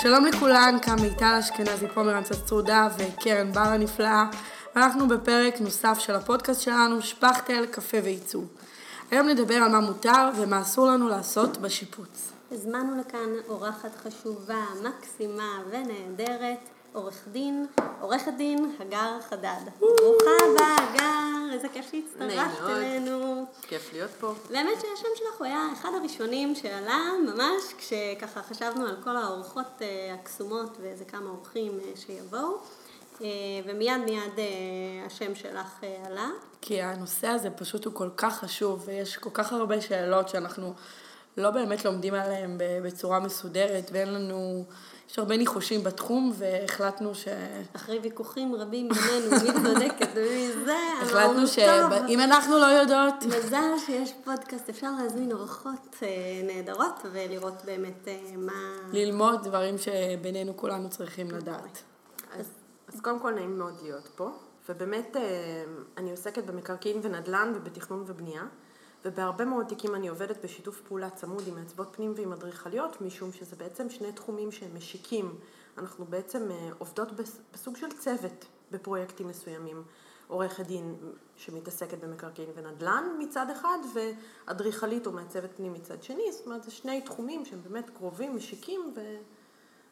שלום לכולן, כאן מיטל אשכנזי, פומרנץ הצרודה וקרן בר הנפלאה. ואנחנו בפרק נוסף של הפודקאסט שלנו, שפכטל, קפה ועיצוב. היום נדבר על מה מותר ומה אסור לנו לעשות בשיפוץ. הזמנו לכאן אורחת חשובה, מקסימה ונהדרת, עורך דין, עורכת דין, הגר חדד. ברוכה הבאה, הגר, איזה כיף שהצטרפת אלינו. כיף להיות פה. באמת שהשם שלך הוא היה אחד הראשונים שעלה ממש כשככה חשבנו על כל האורחות אה, הקסומות ואיזה כמה אורחים אה, שיבואו. אה, ומיד מיד השם שלך עלה. כי הנושא הזה פשוט הוא כל כך חשוב, ויש כל כך הרבה שאלות שאנחנו לא באמת לומדים עליהן בצורה מסודרת, ואין לנו, יש הרבה ניחושים בתחום, והחלטנו ש... אחרי ויכוחים רבים בינינו, מי צודקת ומי זה, החלטנו שאם אנחנו לא יודעות... מזל שיש פודקאסט, אפשר להזמין אורחות אה, נהדרות ולראות באמת אה, מה... ללמוד דברים שבינינו כולנו צריכים לדעת. אז, אז קודם כל נעים מאוד להיות פה, ובאמת אה, אני עוסקת במקרקעין ונדל"ן ובתכנון ובנייה. ובהרבה מאוד תיקים אני עובדת בשיתוף פעולה צמוד עם מעצבות פנים ועם אדריכליות, משום שזה בעצם שני תחומים שהם משיקים. אנחנו בעצם אה, עובדות בסוג של צוות בפרויקטים מסוימים. עורכת דין שמתעסקת במקרקעין ונדל"ן מצד אחד, ואדריכלית או מעצבת פנים מצד שני, זאת אומרת, זה שני תחומים שהם באמת קרובים, משיקים, ו...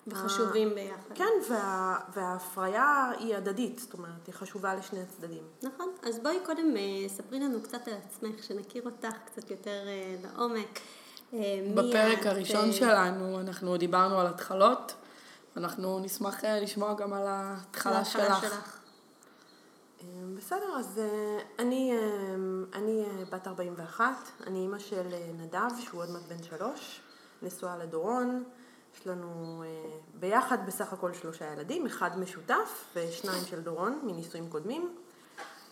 וחשובים ביחד. כן, וה, וההפריה היא הדדית, זאת אומרת, היא חשובה לשני הצדדים. נכון, אז בואי קודם אה, ספרי לנו קצת על עצמך, שנכיר אותך קצת יותר אה, לעומק. אה, בפרק הראשון שלנו אנחנו דיברנו על התחלות, אנחנו נשמח לשמוע גם על ההתחלה שלך. שלך. בסדר, אז אני, אני בת 41, אני אימא של נדב, שהוא עוד מעט בן שלוש, נשואה לדורון. יש לנו אה, ביחד בסך הכל שלושה ילדים, אחד משותף ושניים של דורון מנישואים קודמים.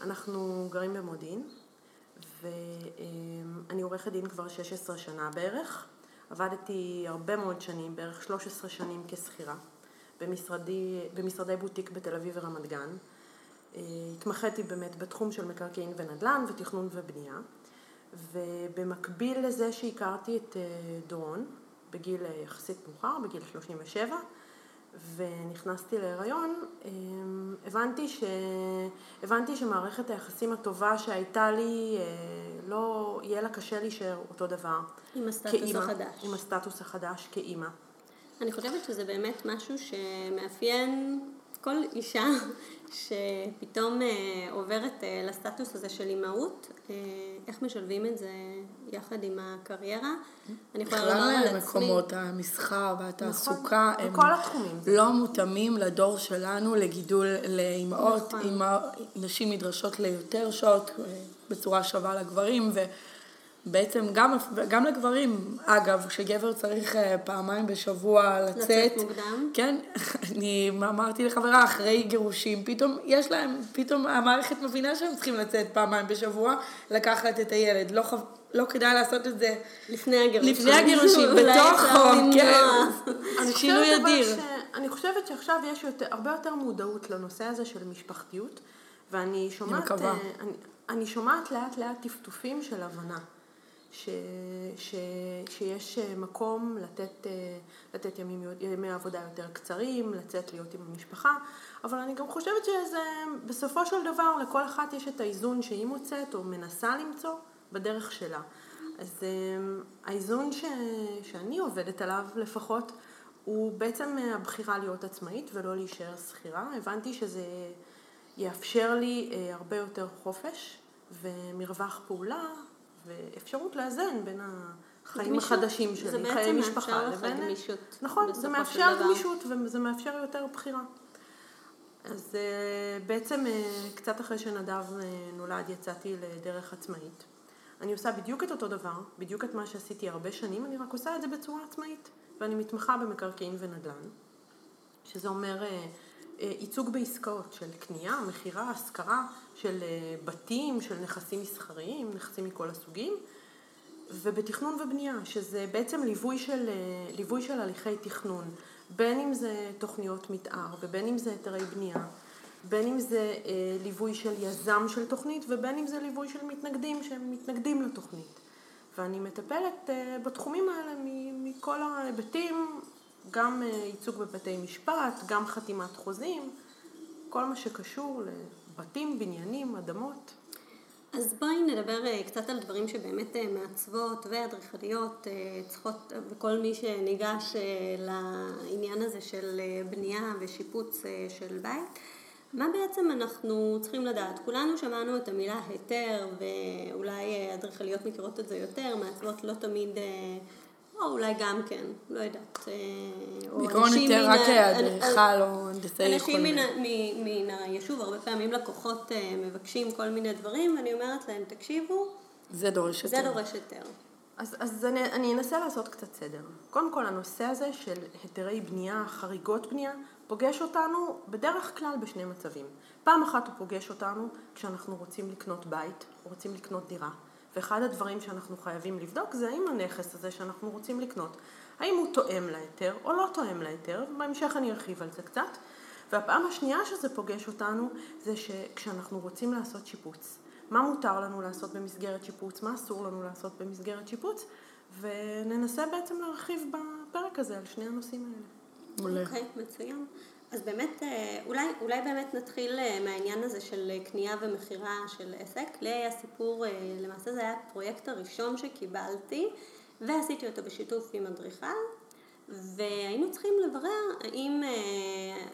אנחנו גרים במודיעין, ואני עורכת דין כבר 16 שנה בערך. עבדתי הרבה מאוד שנים, בערך 13 שנים כשכירה, במשרדי, במשרדי בוטיק בתל אביב ורמת גן. אה, התמחיתי באמת בתחום של מקרקעין ונדל"ן ותכנון ובנייה. ובמקביל לזה שהכרתי את אה, דורון, בגיל אה, יחסית מאוחר, בגיל 37, ונכנסתי להיריון, אמ, הבנתי, ש... הבנתי שמערכת היחסים הטובה שהייתה לי, אה, לא יהיה לה קשה להישאר אותו דבר. עם הסטטוס כאימא, החדש. עם הסטטוס החדש כאימא. אני חושבת שזה באמת משהו שמאפיין כל אישה שפתאום אה, עוברת לסטטוס הזה של אימהות, איך משלבים את זה יחד עם הקריירה. אני יכולה לומר על עצמי... בכלל מקומות המסחר והתעסוקה נכון, הם בכל התחומים. לא מותאמים לדור שלנו לגידול לאימהות. נכון. נשים נדרשות ליותר שעות בצורה שווה לגברים, ו... בעצם גם, גם לגברים, אגב, כשגבר צריך אה, פעמיים בשבוע לצאת, לצאת. מוקדם, כן, אני אמרתי לחברה, אחרי גירושים, פתאום יש להם, פתאום המערכת מבינה שהם צריכים לצאת פעמיים בשבוע, לקחת את הילד, לא, חו... לא כדאי לעשות את זה לפני הגירושים, לפני הגירושים, בתוך חום, כן, זה שינוי אדיר. אני חושבת שעכשיו יש יותר, הרבה יותר מודעות לנושא הזה של משפחתיות, ואני שומעת, אני, אה, אני, אני שומעת לאט לאט טפטופים של הבנה. ש, ש, שיש מקום לתת, לתת ימים, ימי עבודה יותר קצרים, לצאת להיות עם המשפחה, אבל אני גם חושבת שזה, בסופו של דבר, לכל אחת יש את האיזון שהיא מוצאת או מנסה למצוא בדרך שלה. אז אמ, האיזון ש, שאני עובדת עליו לפחות, הוא בעצם הבחירה להיות עצמאית ולא להישאר שכירה. הבנתי שזה יאפשר לי אה, הרבה יותר חופש ומרווח פעולה ואפשרות לאזן בין החיים גמישות. החדשים שלי, חיי משפחה, לבין... זה בעצם מאפשר לך גמישות. נכון, זה מאפשר גמישות וזה מאפשר יותר בחירה. אז אה, בעצם אה, קצת אחרי שנדב אה, נולד יצאתי לדרך עצמאית. אני עושה בדיוק את אותו דבר, בדיוק את מה שעשיתי הרבה שנים, אני רק עושה את זה בצורה עצמאית. ואני מתמחה במקרקעין ונדל"ן, שזה אומר ייצוג בעסקאות של קנייה, מכירה, השכרה של אה, בתים, של נכסים מסחריים, נכסים מכל הסוגים, ובתכנון ובנייה, שזה בעצם ליווי של, אה, ליווי של הליכי תכנון, בין אם זה תוכניות מתאר ובין אם זה היתרי בנייה, בין אם זה אה, ליווי של יזם של תוכנית ובין אם זה ליווי של מתנגדים שהם מתנגדים לתוכנית. ואני מטפלת בתחומים האלה מכל ההיבטים גם ייצוג בבתי משפט, גם חתימת חוזים, כל מה שקשור לבתים, בניינים, אדמות. אז בואי נדבר אה, קצת על דברים שבאמת אה, מעצבות ואדריכליות אה, צריכות, וכל מי שניגש לעניין הזה של בנייה ושיפוץ של בית. מה בעצם אנחנו צריכים לדעת? כולנו שמענו את המילה היתר, ואולי אדריכליות מכירות את זה יותר, מעצבות לא תמיד או אולי גם כן, לא יודעת. אה, בעיקרון יותר רק אדריכל או הנדסאי יכולים. אנשים מן היישוב, הרבה פעמים לקוחות אה, מבקשים כל מיני דברים, ואני אומרת להם, תקשיבו, זה דורש יותר. זה דורש יותר. אז, אז אני, אני אנסה לעשות קצת סדר. קודם כל, הנושא הזה של היתרי בנייה, חריגות בנייה, פוגש אותנו בדרך כלל בשני מצבים. פעם אחת הוא פוגש אותנו כשאנחנו רוצים לקנות בית, רוצים לקנות דירה. ואחד הדברים שאנחנו חייבים לבדוק זה האם הנכס הזה שאנחנו רוצים לקנות, האם הוא תואם להיתר או לא תואם להיתר, בהמשך אני ארחיב על זה קצת. והפעם השנייה שזה פוגש אותנו זה שכשאנחנו רוצים לעשות שיפוץ, מה מותר לנו לעשות במסגרת שיפוץ, מה אסור לנו לעשות במסגרת שיפוץ, וננסה בעצם להרחיב בפרק הזה על שני הנושאים האלה. אוקיי, okay, מצוין. אז באמת, אה, אולי, אולי באמת נתחיל אה, מהעניין הזה של אה, קנייה ומכירה של עסק. לי היה סיפור, למעשה זה היה הפרויקט הראשון שקיבלתי, ועשיתי אותו בשיתוף עם אדריכל, והיינו צריכים לברר האם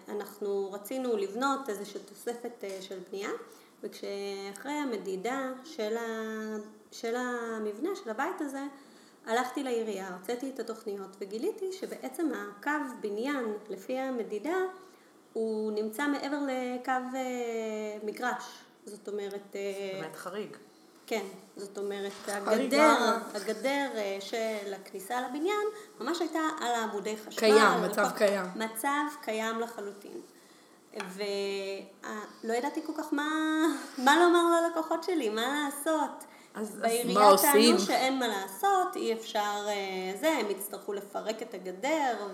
אנחנו רצינו לבנות איזושהי תוספת של בנייה, וכשאחרי המדידה של, ה, של המבנה, של הבית הזה, הלכתי לעירייה, הוצאתי את התוכניות וגיליתי שבעצם הקו בניין לפי המדידה הוא נמצא מעבר לקו אה, מגרש, זאת אומרת... אה, זאת אומרת חריג. כן, זאת אומרת, הגדר, הגדר אה, של הכניסה לבניין ממש הייתה על העמודי חשמל. קיים, מצב לפ... קיים. מצב קיים לחלוטין. ולא ידעתי כל כך מה, מה לומר ללקוחות שלי, מה לעשות. אז, בעירייה טענו שאין מה לעשות, אי אפשר אה, זה, הם יצטרכו לפרק את הגדר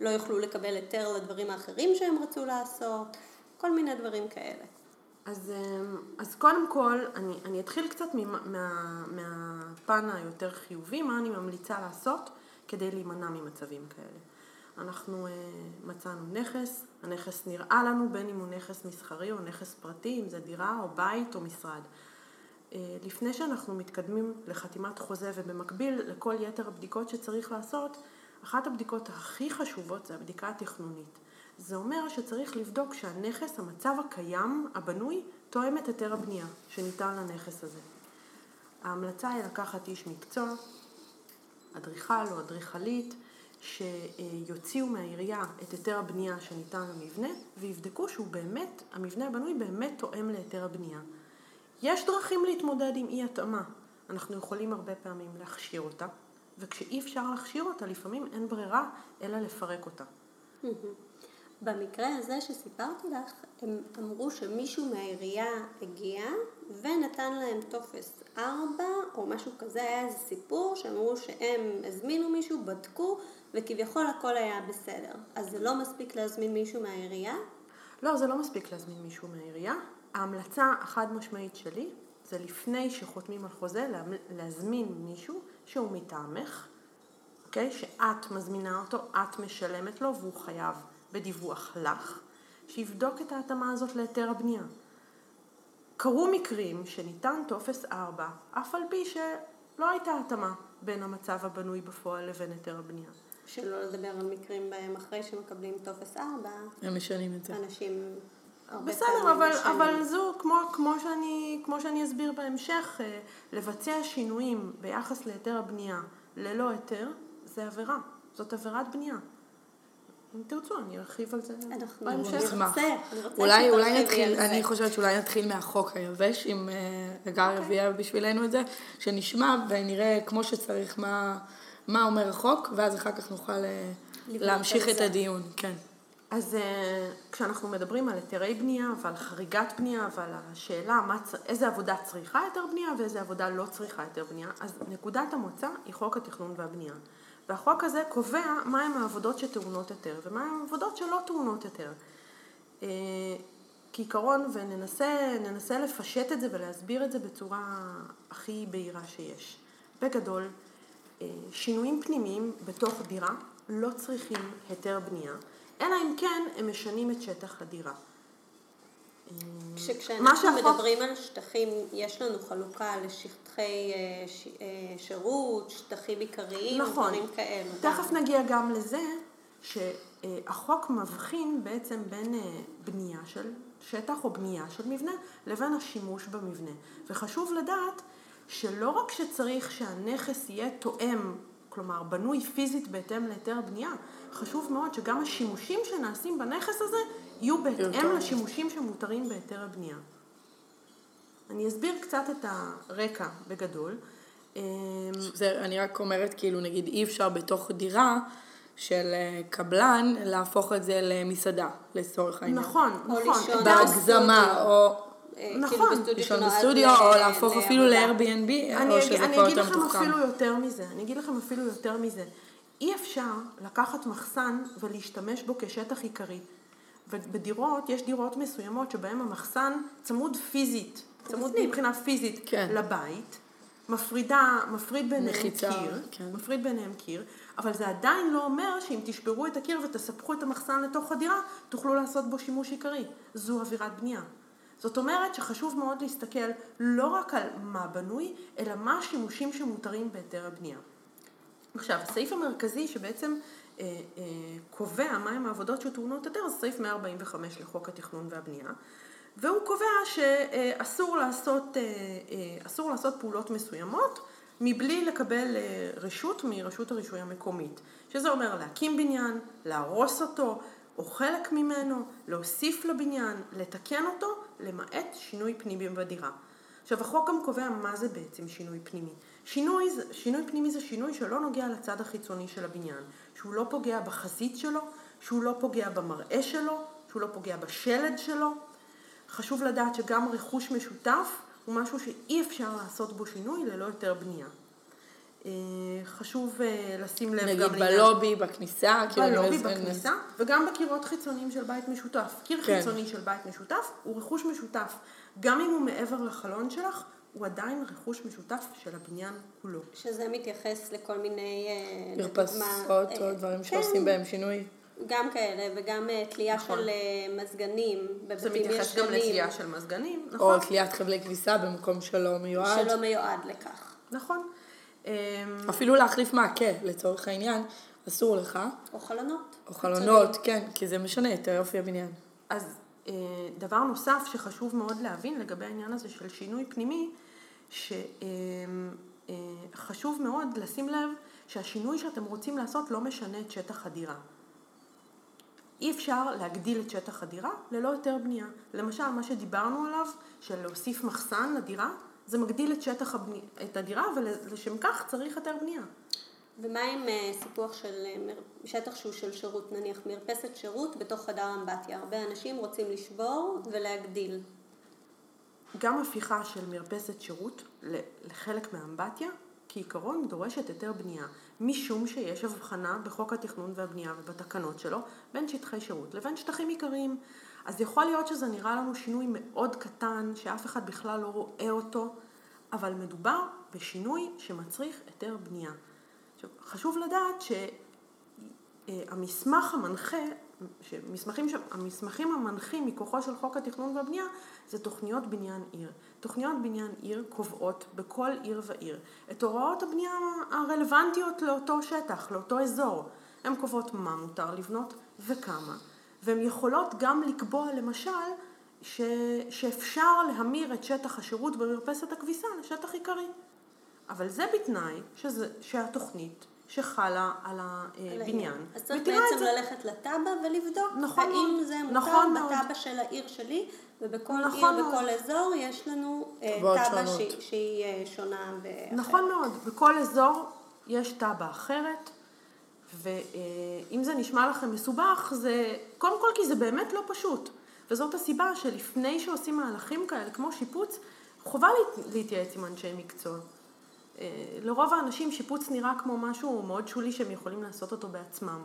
ולא יוכלו לקבל היתר לדברים האחרים שהם רצו לעשות, כל מיני דברים כאלה. אז, אה, אז קודם כל, אני, אני אתחיל קצת מה, מה, מהפן היותר חיובי, מה אני ממליצה לעשות כדי להימנע ממצבים כאלה. אנחנו uh, מצאנו נכס, הנכס נראה לנו בין אם הוא נכס מסחרי או נכס פרטי, אם זה דירה או בית או משרד. אה, לפני שאנחנו מתקדמים לחתימת חוזה ובמקביל לכל יתר הבדיקות שצריך לעשות, אחת הבדיקות הכי חשובות זה הבדיקה התכנונית. זה אומר שצריך לבדוק שהנכס, המצב הקיים, הבנוי, תואם את היתר הבנייה שניתן לנכס הזה. ההמלצה היא לקחת איש מקצוע, אדריכל או אדריכלית, שיוציאו מהעירייה את היתר הבנייה שניתן למבנה ויבדקו שהוא באמת, המבנה הבנוי באמת תואם להיתר הבנייה. יש דרכים להתמודד עם אי התאמה. אנחנו יכולים הרבה פעמים להכשיר אותה, וכשאי אפשר להכשיר אותה, לפעמים אין ברירה אלא לפרק אותה. במקרה הזה שסיפרתי לך, הם אמרו שמישהו מהעירייה הגיע ונתן להם טופס 4 או משהו כזה, היה איזה סיפור שאמרו שהם הזמינו מישהו, בדקו וכביכול הכל היה בסדר. אז זה לא מספיק להזמין מישהו מהעירייה? לא, זה לא מספיק להזמין מישהו מהעירייה. ההמלצה החד משמעית שלי זה לפני שחותמים על חוזה להזמין מישהו שהוא מטעמך, אוקיי? שאת מזמינה אותו, את משלמת לו והוא חייב בדיווח לך, שיבדוק את ההתאמה הזאת להיתר הבנייה. קרו מקרים שניתן טופס 4, אף על פי שלא הייתה התאמה בין המצב הבנוי בפועל לבין היתר הבנייה. שלא לדבר על מקרים בהם אחרי שמקבלים טופס 4, הם משנים את זה. אנשים בסדר, אבל, אבל זו, כמו, כמו, שאני, כמו שאני אסביר בהמשך, אה, לבצע שינויים ביחס להיתר הבנייה ללא היתר, זה עבירה. זאת עבירת בנייה. אם תרצו, אני ארחיב על זה בהמשך. אולי, אולי נתחיל, אני חושבת שאולי נתחיל מהחוק היבש, אם הגר אה, אוקיי. יביא בשבילנו את זה, שנשמע ונראה כמו שצריך מה, מה אומר החוק, ואז אחר כך נוכל אה, להמשיך את הדיון. כן. אז אה, כשאנחנו מדברים על היתרי בנייה ועל חריגת בנייה ועל השאלה מה, איזה עבודה צריכה היתר בנייה ואיזה עבודה לא צריכה היתר בנייה, אז נקודת המוצא היא חוק התכנון והבנייה. והחוק הזה קובע מהם העבודות שטעונות היתר ומהם העבודות שלא טעונות היתר. אה, כעיקרון, וננסה לפשט את זה ולהסביר את זה בצורה הכי בהירה שיש. בגדול, אה, שינויים פנימיים בתוך דירה לא צריכים היתר בנייה, אלא אם כן הם משנים את שטח הדירה. כשאנחנו שהחוק... מדברים על שטחים, יש לנו חלוקה לשטחי אה. אה, שירות, שטחים עיקריים, נכון. דברים כאלה. תכף. נגיע גם לזה שהחוק מבחין בעצם בין אה, בנייה של שטח או בנייה של מבנה לבין השימוש במבנה. וחשוב לדעת שלא רק שצריך שהנכס יהיה תואם, כלומר בנוי פיזית בהתאם להיתר בנייה, חשוב מאוד שגם השימושים שנעשים בנכס הזה יהיו בהתאם לשימושים שמותרים בהיתר הבנייה. אני אסביר קצת את הרקע בגדול. אמ, זה, אני רק אומרת, כאילו, נגיד, אי אפשר בתוך דירה של אה, קבלן להפוך את זה למסעדה, לצורך העניין. נכון, נכון. בהגזמה, או... אה, נכון, לישון בסטודיו, או להפוך אפילו ל-Airbnb, או שזה כבר יותר מתוחכם. אני אגיד לכם אפילו יותר מזה, אני אגיד לכם אפילו יותר מזה. אי אפשר לקחת מחסן ולהשתמש בו כשטח עיקרי. ובדירות, יש דירות מסוימות שבהן המחסן צמוד פיזית, צמוד מבחינה פיזית כן. לבית, מפרידה, מפריד ביניהם מחיצה, קיר, כן. מפריד ביניהם קיר, אבל זה עדיין לא אומר שאם תשברו את הקיר ותספחו את המחסן לתוך הדירה, תוכלו לעשות בו שימוש עיקרי. זו אווירת בנייה. זאת אומרת שחשוב מאוד להסתכל לא רק על מה בנוי, אלא מה השימושים שמותרים בהיתר הבנייה. עכשיו, הסעיף המרכזי שבעצם אה, אה, קובע מהם העבודות שטעונות היתר, זה סעיף 145 לחוק התכנון והבנייה, והוא קובע שאסור לעשות, אה, לעשות פעולות מסוימות מבלי לקבל רשות מרשות הרישוי המקומית, שזה אומר להקים בניין, להרוס אותו או חלק ממנו, להוסיף לבניין, לתקן אותו, למעט שינוי פנימי בדירה. עכשיו החוק גם קובע מה זה בעצם שינוי פנימי. שינוי, שינוי פנימי זה שינוי שלא נוגע לצד החיצוני של הבניין, שהוא לא פוגע בחזית שלו, שהוא לא פוגע במראה שלו, שהוא לא פוגע בשלד שלו. חשוב לדעת שגם רכוש משותף הוא משהו שאי אפשר לעשות בו שינוי ללא יותר בנייה. אה, חשוב אה, לשים לב גם... נגיד בלובי, לעניין... בכניסה, כאילו... בלובי, בכניסה, וגם בקירות חיצוניים של בית משותף. קיר כן. חיצוני של בית משותף הוא רכוש משותף. גם אם הוא מעבר לחלון שלך, הוא עדיין רכוש משותף של הבניין כולו. שזה מתייחס לכל מיני... אה, מרפסות או דברים כן. שעושים בהם שינוי. גם כאלה, וגם תלייה נכון. של מזגנים בבתים ישנים. זה מתייחס גם לתלייה של מזגנים, נכון. או תליית חבלי כביסה במקום שלא מיועד. שלא מיועד לכך. נכון. אמ, אפילו להחליף מעקה, לצורך העניין, אסור לך. או חלונות. או חלונות, כן, כי זה משנה את יופי הבניין. אז אה, דבר נוסף שחשוב מאוד להבין לגבי העניין הזה של שינוי פנימי, שחשוב אמ, אה, מאוד לשים לב שהשינוי שאתם רוצים לעשות לא משנה את שטח הדירה. אי אפשר להגדיל את שטח הדירה ללא היתר בנייה. למשל, מה שדיברנו עליו, של להוסיף מחסן לדירה, זה מגדיל את שטח הבני... את הדירה, ולשם כך צריך היתר בנייה. ומה עם אה, סיפוח של אה, שטח שהוא של שירות, נניח מרפסת שירות בתוך חדר אמבטיה? הרבה אנשים רוצים לשבור ולהגדיל. גם הפיכה של מרפסת שירות לחלק מהאמבטיה, כעיקרון דורשת היתר בנייה, משום שיש הבחנה בחוק התכנון והבנייה ובתקנות שלו בין שטחי שירות לבין שטחים עיקריים. אז יכול להיות שזה נראה לנו שינוי מאוד קטן, שאף אחד בכלל לא רואה אותו, אבל מדובר בשינוי שמצריך היתר בנייה. עכשיו, חשוב לדעת שהמסמך המנחה, שמסמכים, המסמכים המנחים מכוחו של חוק התכנון והבנייה זה תוכניות בניין עיר. תוכניות בניין עיר קובעות בכל עיר ועיר את הוראות הבנייה הרלוונטיות לאותו שטח, לאותו אזור. הן קובעות מה מותר לבנות וכמה. והן יכולות גם לקבוע למשל ש, שאפשר להמיר את שטח השירות במרפסת הכביסה לשטח עיקרי. אבל זה בתנאי שזה, שהתוכנית שחלה על הבניין. אז צריך בעצם ללכת לתב"ע ולבדוק נכון האם זה מותר נכון בתב"ע של העיר שלי, ובכל נכון עיר, בכל אזור יש לנו אה, תב"ע שהיא, שהיא אה, שונה ואחרת. נכון מאוד, בכל אזור יש תב"ע אחרת. ואם זה נשמע לכם מסובך, זה קודם כל כי זה באמת לא פשוט. וזאת הסיבה שלפני שעושים מהלכים כאלה, כמו שיפוץ, חובה להתייעץ עם אנשי מקצוע. אה, לרוב האנשים שיפוץ נראה כמו משהו מאוד שולי שהם יכולים לעשות אותו בעצמם.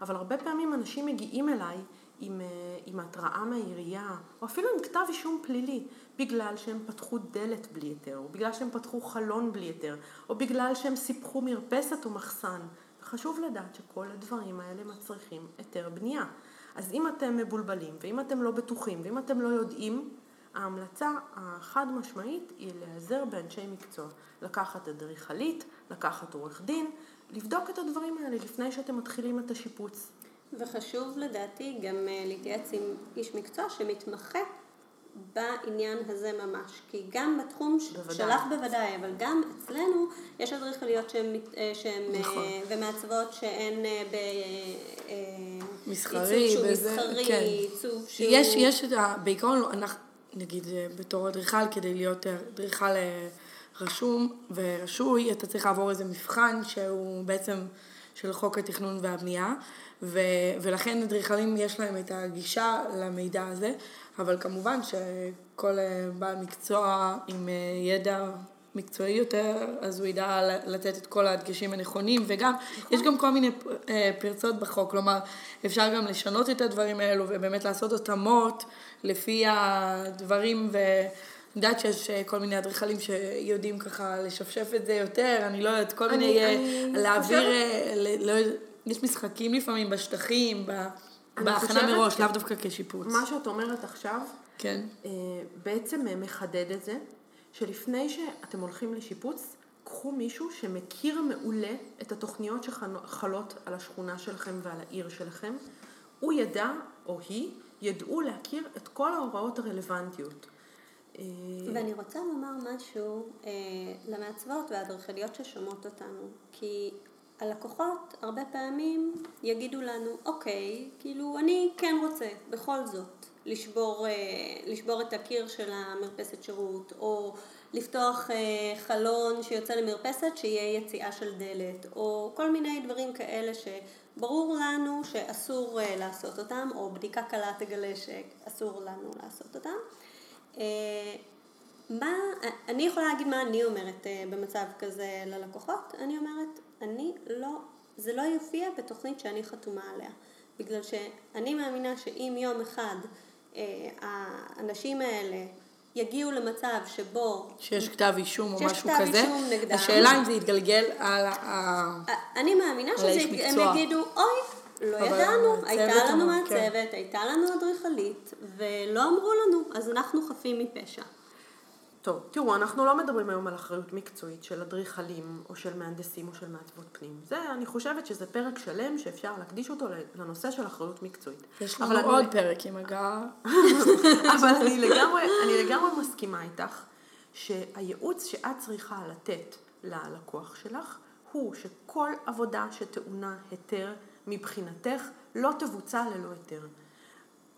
אבל הרבה פעמים אנשים מגיעים אליי עם, אה, עם התראה מהעירייה, או אפילו עם כתב אישום פלילי, בגלל שהם פתחו דלת בלי היתר, או בגלל שהם פתחו חלון בלי היתר, או בגלל שהם סיפחו מרפסת או מחסן. חשוב לדעת שכל הדברים האלה מצריכים היתר בנייה. אז אם אתם מבולבלים, ואם אתם לא בטוחים, ואם אתם לא יודעים, ההמלצה החד משמעית היא להיעזר באנשי מקצוע. לקחת אדריכלית, לקחת עורך דין, לבדוק את הדברים האלה לפני שאתם מתחילים את השיפוץ. וחשוב לדעתי גם אה, להתייעץ עם איש מקצוע שמתמחה בעניין הזה ממש. כי גם בתחום בוודאי. שלך בוודאי, אבל גם אצלנו יש אדריכליות שהן, אה, שהן אה, נכון. ומעצבות שהן ב... מסחרי, עיצוב שהוא מסחרי, כן. עיצוב שהוא... יש, יש. בעיקרון, אנחנו, נגיד בתור אדריכל, כדי להיות אדריכל רשום ורשוי, אתה צריך לעבור איזה מבחן שהוא בעצם של חוק התכנון והבנייה, ו, ולכן אדריכלים יש להם את הגישה למידע הזה, אבל כמובן שכל אה, בעל מקצוע עם אה, ידע מקצועי יותר, אז הוא ידע לתת את כל הדגשים הנכונים, וגם, נכון. יש גם כל מיני אה, פרצות בחוק, כלומר, אפשר גם לשנות את הדברים האלו ובאמת לעשות התאמות לפי הדברים ו... אני יודעת שיש אה, כל מיני אדריכלים שיודעים ככה לשפשף את זה יותר, אני לא יודעת, כל מיני, אה, אני להעביר, חושבת... לא, יש משחקים לפעמים בשטחים, בהכנה מראש, לאו דווקא כשיפוץ. מה שאת אומרת עכשיו, כן. אה, בעצם מחדד את זה, שלפני שאתם הולכים לשיפוץ, קחו מישהו שמכיר מעולה את התוכניות שחלות על השכונה שלכם ועל העיר שלכם. הוא ידע, או היא, ידעו להכיר את כל ההוראות הרלוונטיות. אה, ואני רוצה לומר משהו אה, למעצבות והאדריכליות ששומעות אותנו, כי הלקוחות הרבה פעמים יגידו לנו, אוקיי, כאילו אני כן רוצה בכל זאת לשבור, אה, לשבור את הקיר של המרפסת שירות, או לפתוח אה, חלון שיוצא למרפסת שיהיה יציאה של דלת, או כל מיני דברים כאלה שברור לנו שאסור אה, לעשות אותם, או בדיקה קלה תגלה שאסור לנו לעשות אותם. מה, אני יכולה להגיד מה אני אומרת במצב כזה ללקוחות, אני אומרת, אני לא, זה לא יופיע בתוכנית שאני חתומה עליה, בגלל שאני מאמינה שאם יום אחד אה, האנשים האלה יגיעו למצב שבו... שיש כתב אישום או משהו כזה. שיש כתב אישום נגדם. השאלה אם זה יתגלגל על ה... אני מאמינה שהם יגידו, אוי, לא ידענו, הייתה לנו מהצוות, כן. הייתה לנו אדריכלית, ולא אמרו לנו, אז אנחנו חפים מפשע. טוב, תראו, אנחנו לא מדברים היום על אחריות מקצועית של אדריכלים או של מהנדסים או של מעצבות פנים. זה, אני חושבת שזה פרק שלם שאפשר להקדיש אותו לנושא של אחריות מקצועית. יש לנו עוד אני... פרק עם הגעה. אבל אני לגמרי, אני לגמרי מסכימה איתך שהייעוץ שאת צריכה לתת ללקוח שלך הוא שכל עבודה שטעונה היתר מבחינתך לא תבוצע ללא היתר.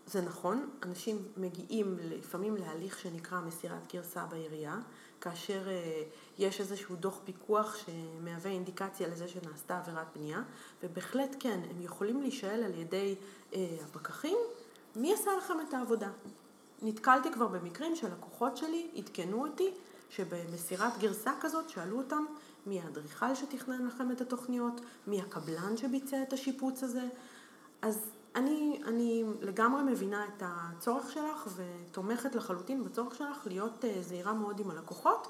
זה נכון, אנשים מגיעים לפעמים להליך שנקרא מסירת גרסה בעירייה, כאשר uh, יש איזשהו דוח פיקוח שמהווה אינדיקציה לזה שנעשתה עבירת בנייה, ובהחלט כן, הם יכולים להישאל על ידי uh, הפקחים, מי עשה לכם את העבודה? נתקלתי כבר במקרים שלקוחות שלי עדכנו אותי שבמסירת גרסה כזאת שאלו אותם מי האדריכל שתכנן לכם את התוכניות, מי הקבלן שביצע את השיפוץ הזה. אז אני, אני לגמרי מבינה את הצורך שלך ותומכת לחלוטין בצורך שלך להיות uh, זהירה מאוד עם הלקוחות,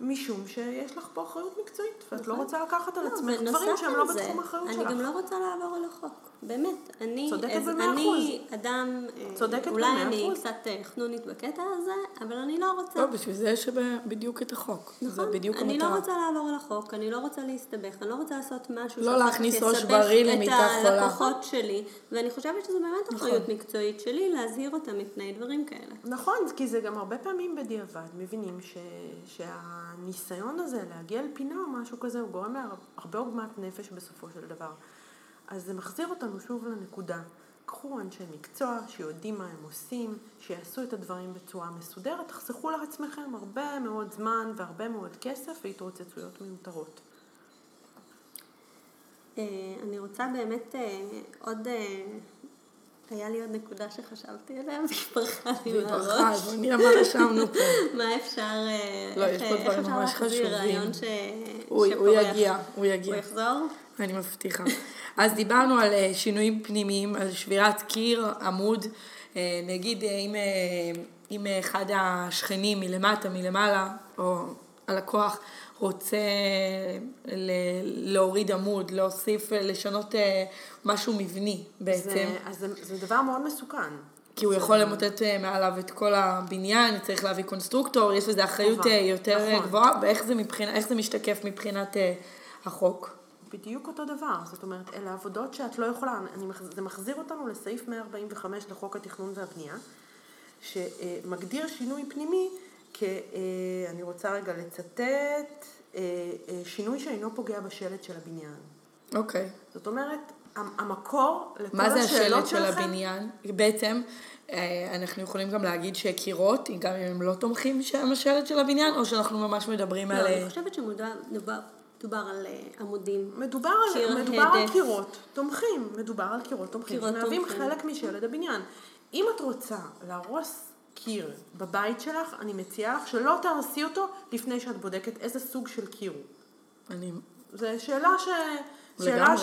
משום שיש לך פה אחריות מקצועית, ואת לא נכון. רוצה לקחת על לא, עצמך דברים שהם לא בתחום האחריות שלך. אני גם לא רוצה לעבור על החוק. באמת, אני, צודקת במאה אחוז. אני אדם, צודקת אולי אני קצת אה, חנונית בקטע הזה, אבל אני לא רוצה... לא, בשביל זה יש בדיוק את החוק. נכון, זה בדיוק אני המטרה. לא רוצה לעבור על החוק, אני לא רוצה להסתבך, אני לא רוצה לעשות משהו לא להכניס ראש בריא למיטה חולה. את הלקוחות שלי, ואני חושבת שזו באמת נכון. אחריות מקצועית שלי להזהיר אותם מפני דברים כאלה. נכון, כי זה גם הרבה פעמים בדיעבד, מבינים ש... שהניסיון הזה להגיע לפינה או משהו כזה, הוא גורם להרבה עוגמת נפש בסופו של דבר. אז זה מחזיר אותנו שוב לנקודה. קחו אנשי מקצוע שיודעים מה הם עושים, שיעשו את הדברים בצורה מסודרת, תחסכו לעצמכם הרבה מאוד זמן והרבה מאוד כסף והתרוצצויות מיותרות. אה, אני רוצה באמת אה, עוד, אה, היה לי עוד נקודה שחשבתי עליה והיא פרחה לי מהראש. והיא פרחה, בואי נראה מה רשמנו פה. מה אפשר, לא, יש פה דברים ממש חשובים. רעיון הוא יגיע, הוא יגיע. הוא יחזור? אני מבטיחה. אז דיברנו על אה, שינויים פנימיים, על שבירת קיר, עמוד, אה, נגיד אה, אם, אם אחד השכנים מלמטה, מלמעלה, או הלקוח, רוצה להוריד עמוד, להוסיף, לשנות משהו מבני בעצם. זה, אז זה, זה דבר מאוד מסוכן. כי הוא יכול למוטט מעליו את כל הבניין, צריך להביא קונסטרוקטור, יש לזה אחריות טובה. יותר נכון. גבוהה, ואיך זה, מבחינה, זה משתקף מבחינת החוק? בדיוק אותו דבר, זאת אומרת, אלה עבודות שאת לא יכולה, אני, זה מחזיר אותנו לסעיף 145 לחוק התכנון והבנייה, שמגדיר שינוי פנימי. אה, אני רוצה רגע לצטט, אה, אה, שינוי שאינו פוגע בשלט של הבניין. אוקיי. Okay. זאת אומרת, המקור לכל השאלות שלכם... מה זה השלט של הבניין? בעצם, אנחנו יכולים גם להגיד שקירות, גם אם הם לא תומכים שהם השלט של הבניין, או שאנחנו ממש מדברים לא, על... לא, אני חושבת שמדובר מדובר על עמודים. מדובר על, מדובר על קירות תומכים, מדובר על קירות תומכים, שמהווים חלק משלד הבניין. אם את רוצה להרוס קיר בבית שלך, אני מציעה לך שלא תהרסי אותו לפני שאת בודקת איזה סוג של קיר הוא. אני... זו שאלה ש... שאלה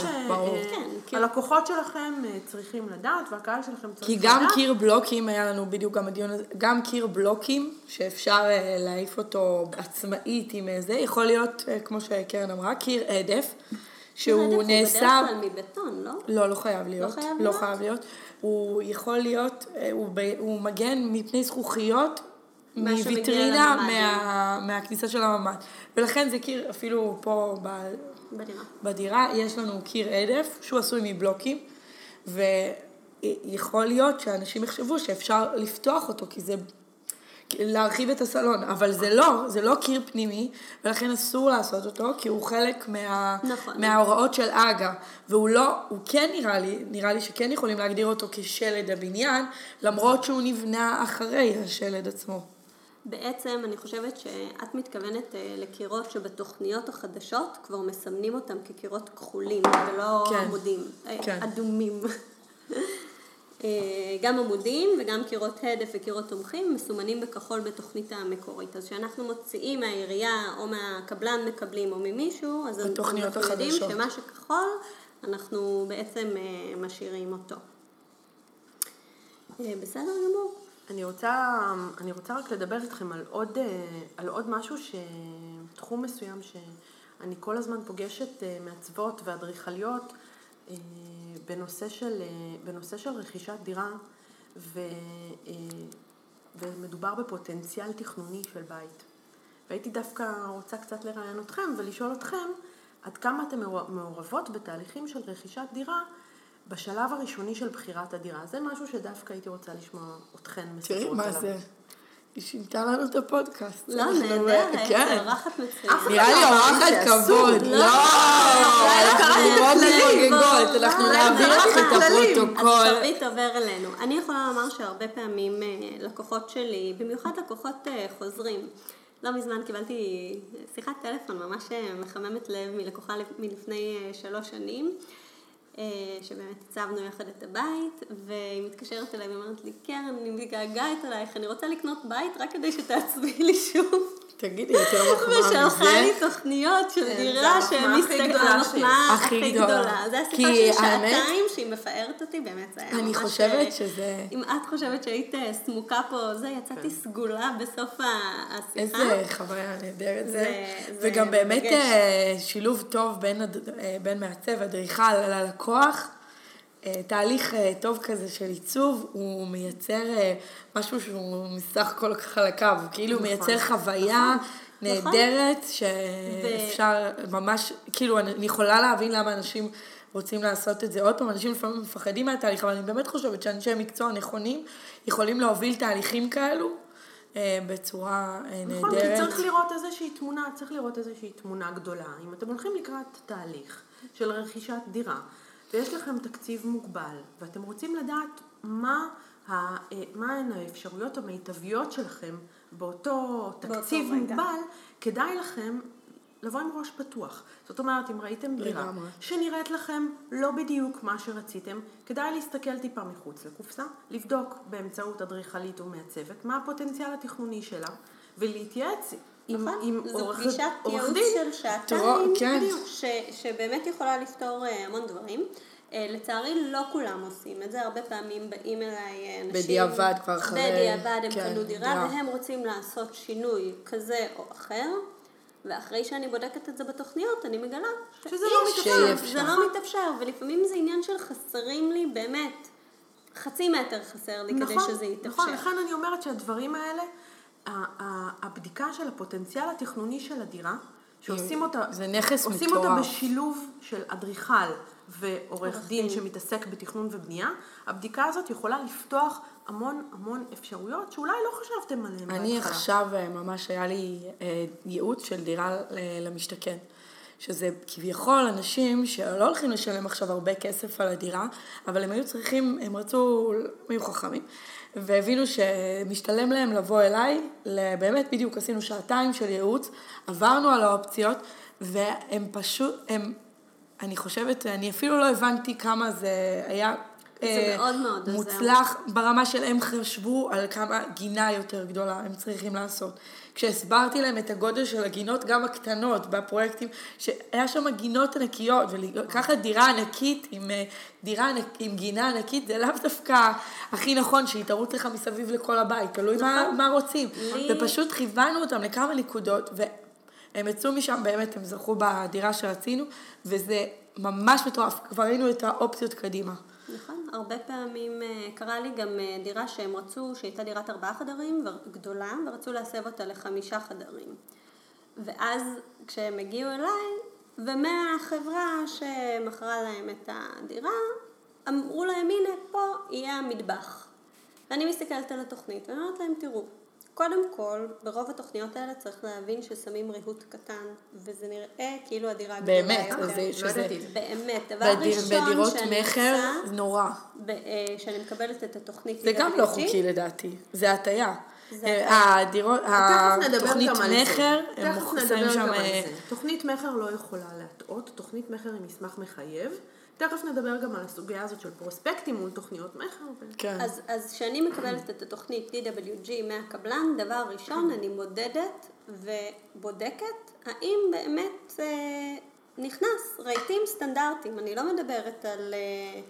שהלקוחות אה, כן, שלכם אה, צריכים לדעת והקהל שלכם צריך לדעת. כי גם קיר בלוקים, היה לנו בדיוק גם הדיון הזה, גם קיר בלוקים, שאפשר אה, להעיף אותו עצמאית עם זה, יכול להיות, כמו שקרן אמרה, קיר עדף, שהוא נעשה... הוא בדרך כלל מבטון, לא? לא, לא חייב להיות. לא חייב לא להיות? חייב להיות. הוא יכול להיות, הוא, ב, הוא מגן מפני זכוכיות מוויטרינה מה, מהכניסה של הממ"ד. ולכן זה קיר, אפילו פה ב, בדירה. בדירה יש לנו קיר עדף שהוא עשוי מבלוקים, ויכול להיות שאנשים יחשבו שאפשר לפתוח אותו, כי זה להרחיב את הסלון, אבל זה לא, זה לא קיר פנימי, ולכן אסור לעשות אותו, כי הוא חלק מה, נכון. מההוראות של אגה, והוא לא, הוא כן נראה לי, נראה לי שכן יכולים להגדיר אותו כשלד הבניין, למרות שהוא נבנה אחרי השלד עצמו. בעצם אני חושבת שאת מתכוונת אה, לקירות שבתוכניות החדשות כבר מסמנים אותם כקירות כחולים ולא כן, עמודים, אה, כן. אדומים. אה, גם עמודים וגם קירות הדף וקירות תומכים מסומנים בכחול בתוכנית המקורית. אז כשאנחנו מוציאים מהעירייה או מהקבלן מקבלים או ממישהו, אז אנחנו יודעים שמה שכחול אנחנו בעצם משאירים אותו. בסדר גמור. אני רוצה, אני רוצה רק לדבר איתכם על עוד, על עוד משהו, ש... תחום מסוים שאני כל הזמן פוגשת אה, מעצבות ואדריכליות אה, בנושא של, אה, בנושא של רכישת דירה, ו... ומדובר בפוטנציאל תכנוני של בית. והייתי דווקא רוצה קצת לראיין אתכם ולשאול אתכם עד כמה אתן מעורבות בתהליכים של רכישת דירה בשלב הראשוני של בחירת הדירה. זה משהו שדווקא הייתי רוצה לשמוע אתכן מספרות עליו. תראי מה זה. היא שינתה לנו את הפודקאסט. לא, נהדרת, כן. אורחת מצוינת. נראה לי אורחת כבוד. לא, אנחנו מאוד מתמוגגות, אנחנו נעביר לך את הפרוטוקול. השרביט עובר אלינו. אני יכולה לומר שהרבה פעמים אה, לקוחות שלי, במיוחד לקוחות אה, חוזרים, לא מזמן קיבלתי שיחת טלפון ממש אה, מחממת לב מלקוחה מלפני שלוש שנים. אה, שבאמת הצבנו יחד את הבית, והיא מתקשרת אליי ואומרת לי, קרן, אני מתגעגעת אלייך, אני רוצה לקנות בית רק כדי שתעצבי לי שוב. תגידי, יותר מחמאה מזה. ושלחה לי תוכניות של כן, דירה שהם מסתכלים, המחמאה הכי גדולה. זה השיחה של שעתיים שהיא מפארת אותי, באמת זה היה ממש... אני חושבת שזה... אם את חושבת שהיית אה, סמוקה פה, זה, יצאתי כן. סגולה בסוף השיחה. איזה חוויה נהדרת זה. וגם באמת אה, שילוב טוב בין מעצב, אדריכל, ללקוח. אה, תהליך אה, טוב כזה של עיצוב, הוא מייצר אה, משהו שהוא מסך הכל חלקיו, הוא כאילו נכון, מייצר חוויה נכון, נהדרת נכון. שאפשר ו... ממש, כאילו אני יכולה להבין למה אנשים רוצים לעשות את זה. עוד פעם, אנשים לפעמים מפחדים מהתהליך, אבל אני באמת חושבת שאנשי מקצוע נכונים יכולים להוביל תהליכים כאלו. בצורה נהדרת. נכון, כי צריך לראות איזושהי תמונה, צריך לראות איזושהי תמונה גדולה. אם אתם הולכים לקראת תהליך של רכישת דירה, ויש לכם תקציב מוגבל, ואתם רוצים לדעת מה, ה, אה, מה הן האפשרויות המיטביות שלכם באותו תקציב באותו מוגבל, רגע. כדאי לכם לבוא עם ראש פתוח. זאת אומרת, אם ראיתם דירה שנראית לכם לא בדיוק מה שרציתם, כדאי להסתכל טיפה מחוץ לקופסה, לבדוק באמצעות אדריכלית או מעצבת מה הפוטנציאל התכנוני שלה, ולהתייעץ עם, נכון, עם זו פגישת ייעוץ של שעתיים, כן. שבאמת יכולה לפתור אה, המון דברים. אה, לצערי לא כולם עושים את זה, הרבה פעמים באים אליי אה, אנשים... בדיעבד כבר אחרי... בדיעבד הם כן, קנו דירה, דירה והם רוצים לעשות שינוי כזה או אחר, ואחרי שאני בודקת את זה בתוכניות, אני מגלה שזה לא מתאפשר. זה לא מתאפשר, ולפעמים זה עניין של חסרים לי באמת, חצי מטר חסר לי נכון, כדי שזה יתאפשר. נכון, לכן אני אומרת שהדברים האלה, הבדיקה של הפוטנציאל התכנוני של הדירה, שעושים אותה, זה נכס עושים מטורף. אותה בשילוב של אדריכל ועורך דין שמתעסק בתכנון ובנייה, הבדיקה הזאת יכולה לפתוח המון המון אפשרויות שאולי לא חשבתם עליהן בהתחלה. אני עכשיו, אה, ממש היה לי אה, ייעוץ של דירה למשתכן. שזה כביכול אנשים שלא הולכים לשלם עכשיו הרבה כסף על הדירה, אבל הם היו צריכים, הם רצו, הם היו חכמים, והבינו שמשתלם להם לבוא אליי, באמת בדיוק עשינו שעתיים של ייעוץ, עברנו על האופציות, והם פשוט, הם, אני חושבת, אני אפילו לא הבנתי כמה זה היה זה אה, מאוד מאוד מוצלח עוזר. ברמה של הם חשבו על כמה גינה יותר גדולה הם צריכים לעשות. כשהסברתי להם את הגודל של הגינות, גם הקטנות, בפרויקטים, שהיה שם גינות ענקיות, ולקחת דירה ענקית עם, אה, דירה ענק, עם גינה ענקית, זה לאו דווקא הכי נכון שהיא תרוץ לך מסביב לכל הבית, תלוי מה, נכון. מה רוצים. לי... ופשוט כיוונו אותם לכמה נקודות, והם יצאו משם, באמת, הם זכו בדירה שרצינו, וזה ממש מטורף, כבר ראינו את האופציות קדימה. נכון, הרבה פעמים אה, קרה לי גם אה, דירה שהם רצו, שהייתה דירת ארבעה חדרים גדולה, ורצו להסב אותה לחמישה חדרים. ואז כשהם הגיעו אליי, ומהחברה שמכרה להם את הדירה, אמרו להם, הנה, פה יהיה המטבח. ואני מסתכלת על התוכנית, ואני אומרת להם, תראו, קודם כל, ברוב התוכניות האלה צריך להבין ששמים ריהוט קטן, וזה נראה כאילו הדירה גדולה יותר. באמת, זה, שזה... באמת, דבר בדיר, ראשון בדירות מכר, זה נורא. שאני מקבלת את התוכנית. זה גם לא חוקי לדעתי, זה הטיה. אה, הדירות, התוכנית מכר, הם מוכרים שם... אה, תוכנית מכר לא יכולה להטעות, תוכנית מכר היא מסמך מחייב. תכף נדבר גם על הסוגיה הזאת של פרוספקטים מול תוכניות מכר. כן. אז כשאני מקבלת את התוכנית DWG מהקבלן, דבר ראשון, אני מודדת ובודקת האם באמת אה, נכנס רהיטים סטנדרטיים. אני לא מדברת על אה,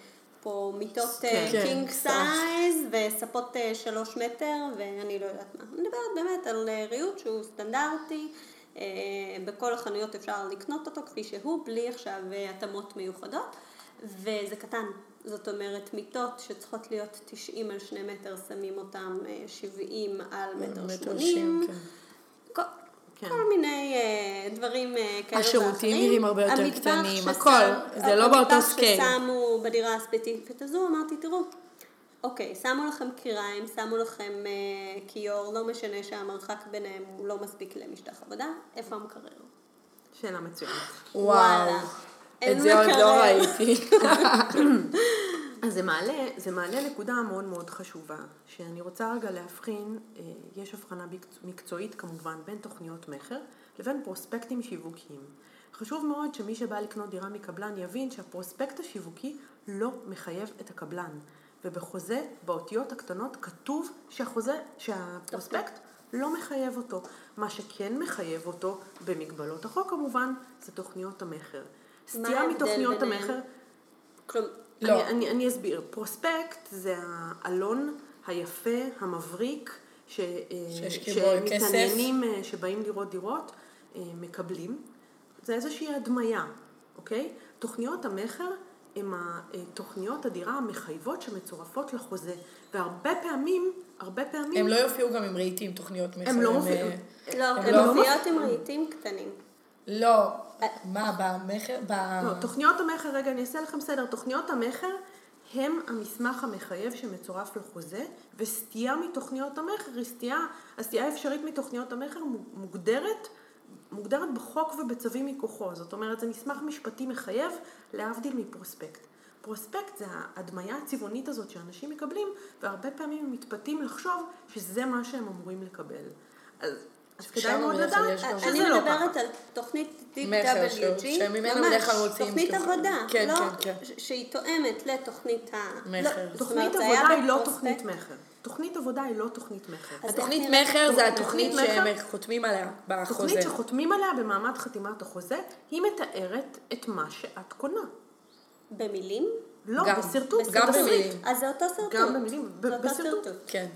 פה מיטות אה, כן, king כן, size וספות אה, שלוש מטר ואני לא יודעת מה. אני מדברת באמת על אה, ריהוט שהוא סטנדרטי. אה, בכל החנויות אפשר לקנות אותו כפי שהוא, בלי עכשיו התאמות מיוחדות. וזה קטן. זאת אומרת, מיטות שצריכות להיות 90 על 2 מטר, שמים אותם 70 אה, על מטר 80. כן. כל, כן. כל מיני אה, דברים כאלה ואחרים. השירותים נראים הרבה יותר קטנים, הכל, זה לא באותו scale. המטבח ששמו בדירה הספציפית הזו, אמרתי, תראו, אוקיי, שמו לכם כיריים, שמו לכם אה, כיור, לא משנה שהמרחק ביניהם הוא לא מספיק למשטח עבודה, איפה המקרר? שאלה מצוינת. וואו. את זה עוד לא ראיתי. אז זה מעלה, זה מעלה נקודה מאוד מאוד חשובה, שאני רוצה רגע להבחין, אה, יש הבחנה מקצועית כמובן בין תוכניות מכר לבין פרוספקטים שיווקיים. חשוב מאוד שמי שבא לקנות דירה מקבלן יבין שהפרוספקט השיווקי לא מחייב את הקבלן. ובחוזה, באותיות הקטנות, כתוב שהחוזה, שהפרוספקט לא מחייב אותו. מה שכן מחייב אותו, במגבלות החוק כמובן, זה תוכניות המכר. סטייה מתוכניות המכר. לא. אני, אני, אני אסביר. פרוספקט זה העלון היפה, המבריק, ש, אה, שמתעניינים, אה, שבאים לראות דירות, אה, מקבלים. זה איזושהי הדמיה, אוקיי? תוכניות המכר הן תוכניות הדירה המחייבות שמצורפות לחוזה, והרבה פעמים, הרבה פעמים... הם לא יופיעו גם עם רהיטים תוכניות מכר. הם לא מופיעים. לא, הם לא מופיעות עם רהיטים קטנים. לא, מה, במכר? ב... לא, תוכניות המכר, רגע, אני אעשה לכם סדר. תוכניות המכר הם המסמך המחייב שמצורף לחוזה, וסטייה מתוכניות המכר היא סטייה, הסטייה האפשרית מתוכניות המכר מוגדרת, מוגדרת בחוק ובצווים מכוחו. זאת אומרת, זה מסמך משפטי מחייב, להבדיל מפרוספקט. פרוספקט זה ההדמיה הצבעונית הזאת שאנשים מקבלים, והרבה פעמים הם מתפתים לחשוב שזה מה שהם אמורים לקבל. אז אז כדאי מאוד לדעת אני לא מדברת על תוכנית DWG, ממש, תוכנית עבודה, כן, לא כן, כן. שהיא תואמת לתוכנית המכר. לא, תוכנית עבודה היא לא תוכנית מכר. תוכנית עבודה היא לא תוכנית מכר. התוכנית מכר זה התוכנית שהם חותמים עליה בחוזה. תוכנית שחותמים עליה במעמד חתימת החוזה, היא מתארת את מה שאת קונה. במילים? לא, גם, בסרטוט. גם במילים. אז זה אותו סרטוט. גם במילים, בסרטוט. כן.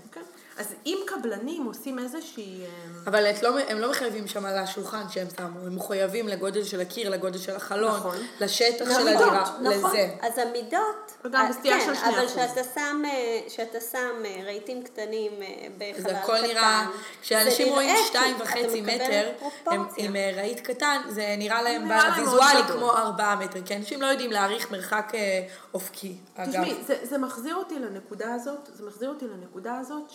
כן. אז אם קבלנים עושים איזושהי... אה, אבל לא, הם לא מחייבים שם על השולחן שהם שמו, הם מחויבים לגודל של הקיר, לגודל של החלון, נכון. לשטח של הדירה, נכון. לזה. אז המידות, וגם אה, בסטייה כן, של שני אבל כשאתה שם, שאתה שם רהיטים קטנים בחלל קטן, זה הכל נראה, כשאנשים רואים שתיים וחצי מטר, הם, עם רהיט קטן, זה נראה להם ויזואלי כמו ארבעה מטר, כי אנשים לא יודעים להעריך מרחק אופקי, אגב. תשמעי, זה, זה מחזיר אותי לנקודה הזאת, זה מחזיר אותי לנקודה הזאת,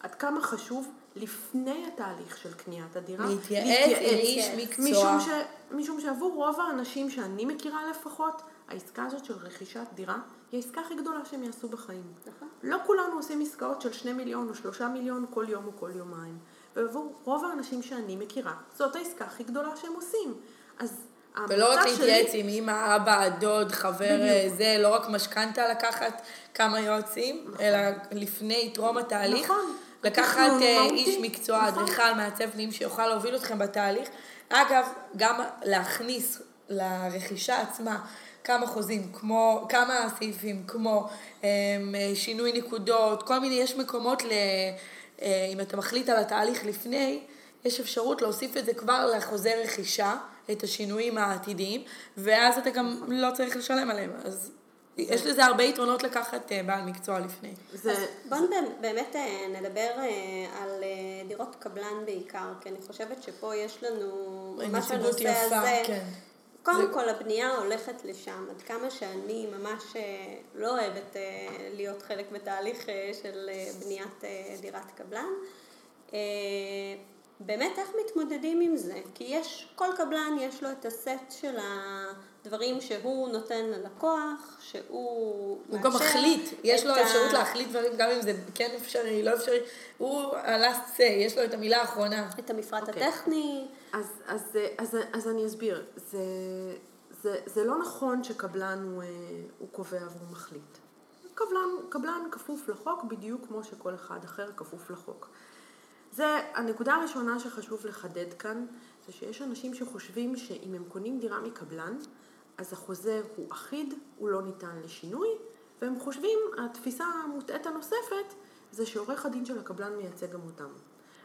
שעד כמה חשוב לפני התהליך של קניית הדירה, להתייעץ עם איש מקצוע. משום, ש, משום שעבור רוב האנשים שאני מכירה לפחות, העסקה הזאת של רכישת דירה היא העסקה הכי גדולה שהם יעשו בחיים. נכון. לא כולנו עושים עסקאות של שני מיליון או שלושה מיליון כל יום או כל יומיים. ועבור רוב האנשים שאני מכירה, זאת העסקה הכי גדולה שהם עושים. אז ולא רק להתייעץ עם אמא, אבא, דוד, חבר, בדיוק. זה, לא רק משכנתה לקחת כמה יועצים, נכון. אלא לפני, טרום התהליך. נכון. לקחת אה, איש מקצוע, נכון. אדריכל, נכון. מעצב פנים, שיוכל להוביל אתכם בתהליך. אגב, גם להכניס לרכישה עצמה כמה חוזים, כמו, כמה סעיפים, כמו אה, שינוי נקודות, כל מיני, יש מקומות, ל, אה, אם אתה מחליט על התהליך לפני, יש אפשרות להוסיף את זה כבר לחוזה רכישה. את השינויים העתידיים, ואז אתה גם לא צריך לשלם עליהם. אז יש לזה הרבה יתרונות לקחת אה, בעל מקצוע לפני. זה... בואו באמת אה, נדבר אה, על דירות קבלן בעיקר, כי אני חושבת שפה יש לנו ממש בנושא הזה. כן. קודם זה... כל הבנייה הולכת לשם, עד כמה שאני ממש לא אוהבת להיות חלק בתהליך של בניית דירת קבלן. באמת איך מתמודדים עם זה? כי יש, כל קבלן יש לו את הסט של הדברים שהוא נותן ללקוח, שהוא הוא גם מחליט, יש לו ה... אפשרות להחליט דברים, גם אם זה כן אפשרי, לא אפשרי, הוא ה-last say, יש לו את המילה האחרונה. את המפרט okay. אוקיי. הטכני. אז, אז, אז, אז אני אסביר, זה, זה, זה לא נכון שקבלן הוא, אה, הוא קובע והוא מחליט. קבלן, קבלן כפוף לחוק בדיוק כמו שכל אחד אחר כפוף לחוק. זה הנקודה הראשונה שחשוב לחדד כאן, זה שיש אנשים שחושבים שאם הם קונים דירה מקבלן, אז החוזה הוא אחיד, הוא לא ניתן לשינוי, והם חושבים, התפיסה המוטעית הנוספת, זה שעורך הדין של הקבלן מייצג גם אותם.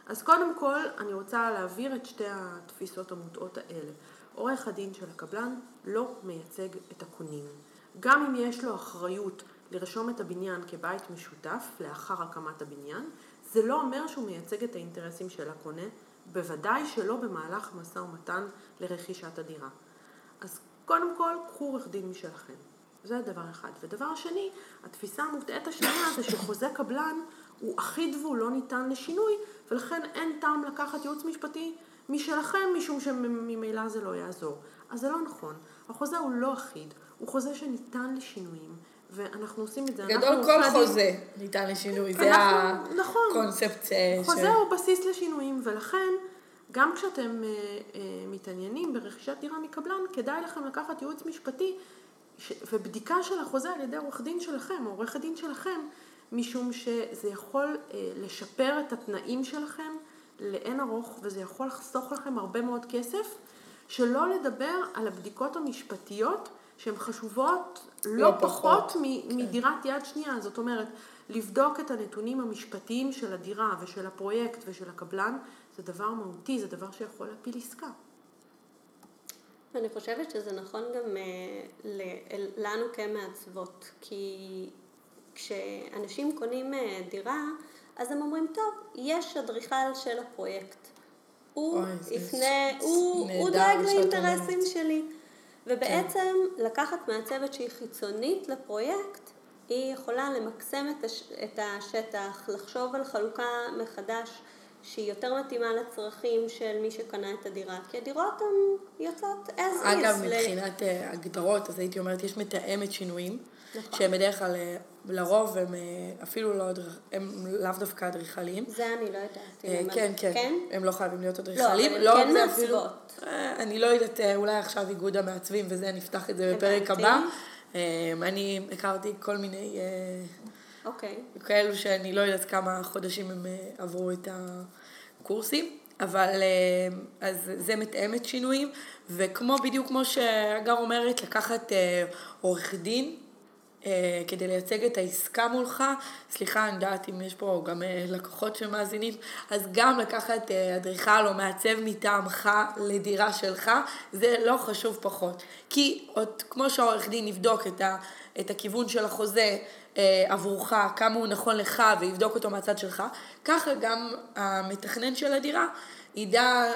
אז קודם כל, אני רוצה להעביר את שתי התפיסות המוטעות האלה. עורך הדין של הקבלן לא מייצג את הקונים. גם אם יש לו אחריות לרשום את הבניין כבית משותף לאחר הקמת הבניין, זה לא אומר שהוא מייצג את האינטרסים של הקונה, בוודאי שלא במהלך משא ומתן לרכישת הדירה. אז קודם כל, קחו עורך דין משלכם. זה דבר אחד. ודבר שני, התפיסה המוטעית השנייה זה שחוזה קבלן הוא אחיד והוא לא ניתן לשינוי, ולכן אין טעם לקחת ייעוץ משפטי משלכם, משום שממילא זה לא יעזור. אז זה לא נכון. החוזה הוא לא אחיד, הוא חוזה שניתן לשינויים, ואנחנו עושים את זה. גדול כל חוזה ניתן לשינוי, זה נכון. הקונספט אה, ש... חוזה הוא בסיס לשינויים, ולכן גם כשאתם uh, uh, מתעניינים ברכישת דירה מקבלן, כדאי לכם לקחת ייעוץ משפטי ש... ובדיקה של החוזה על ידי עורך דין שלכם, או עורך הדין שלכם, משום שזה יכול uh, לשפר את התנאים שלכם לאין ארוך, וזה יכול לחסוך לכם הרבה מאוד כסף, שלא לדבר על הבדיקות המשפטיות שהן חשובות לא, לא פחות, פחות כן. מדירת יד שנייה. זאת אומרת, לבדוק את הנתונים המשפטיים של הדירה ושל הפרויקט ושל הקבלן, זה דבר מהותי, זה דבר שיכול להפיל עסקה. אני חושבת שזה נכון גם uh, לנו כמעצבות, כי כשאנשים קונים uh, דירה, אז הם אומרים, טוב, יש אדריכל של הפרויקט. הוא יפנה, הוא, הוא דואג לאינטרסים שלי. ובעצם כן. לקחת מעצבת שהיא חיצונית לפרויקט, היא יכולה למקסם את, הש, את השטח, לחשוב על חלוקה מחדש שהיא יותר מתאימה לצרכים של מי שקנה את הדירה, כי הדירות הן יוצאות as is. אגב, מבחינת ל... אה, הגדרות, אז הייתי אומרת, יש מתאמת שינויים, נכון. שהם בדרך כלל, אה, לרוב הם אה, אפילו לא, הם לאו דווקא אדריכלים. זה אני לא יודעת. כן, כן, כן, הם לא חייבים להיות אדריכלים. לא, אבל הם כן מעצבות. אני לא יודעת, אולי עכשיו איגוד המעצבים וזה, נפתח את זה בפרק הבא. אני הכרתי כל מיני... אוקיי. כאלו שאני לא יודעת כמה חודשים הם עברו את הקורסים. אבל אז זה מתאמת שינויים, וכמו, בדיוק כמו שאגב אומרת, לקחת עורך דין אה, כדי לייצג את העסקה מולך, סליחה, אני יודעת אם יש פה גם אה, לקוחות שמאזינים, אז גם לקחת אה, אדריכל או מעצב מטעמך לדירה שלך, זה לא חשוב פחות. כי עוד כמו שהעורך דין יבדוק את, ה, את הכיוון של החוזה עבורך, כמה הוא נכון לך ויבדוק אותו מהצד שלך, ככה גם המתכנן של הדירה ידע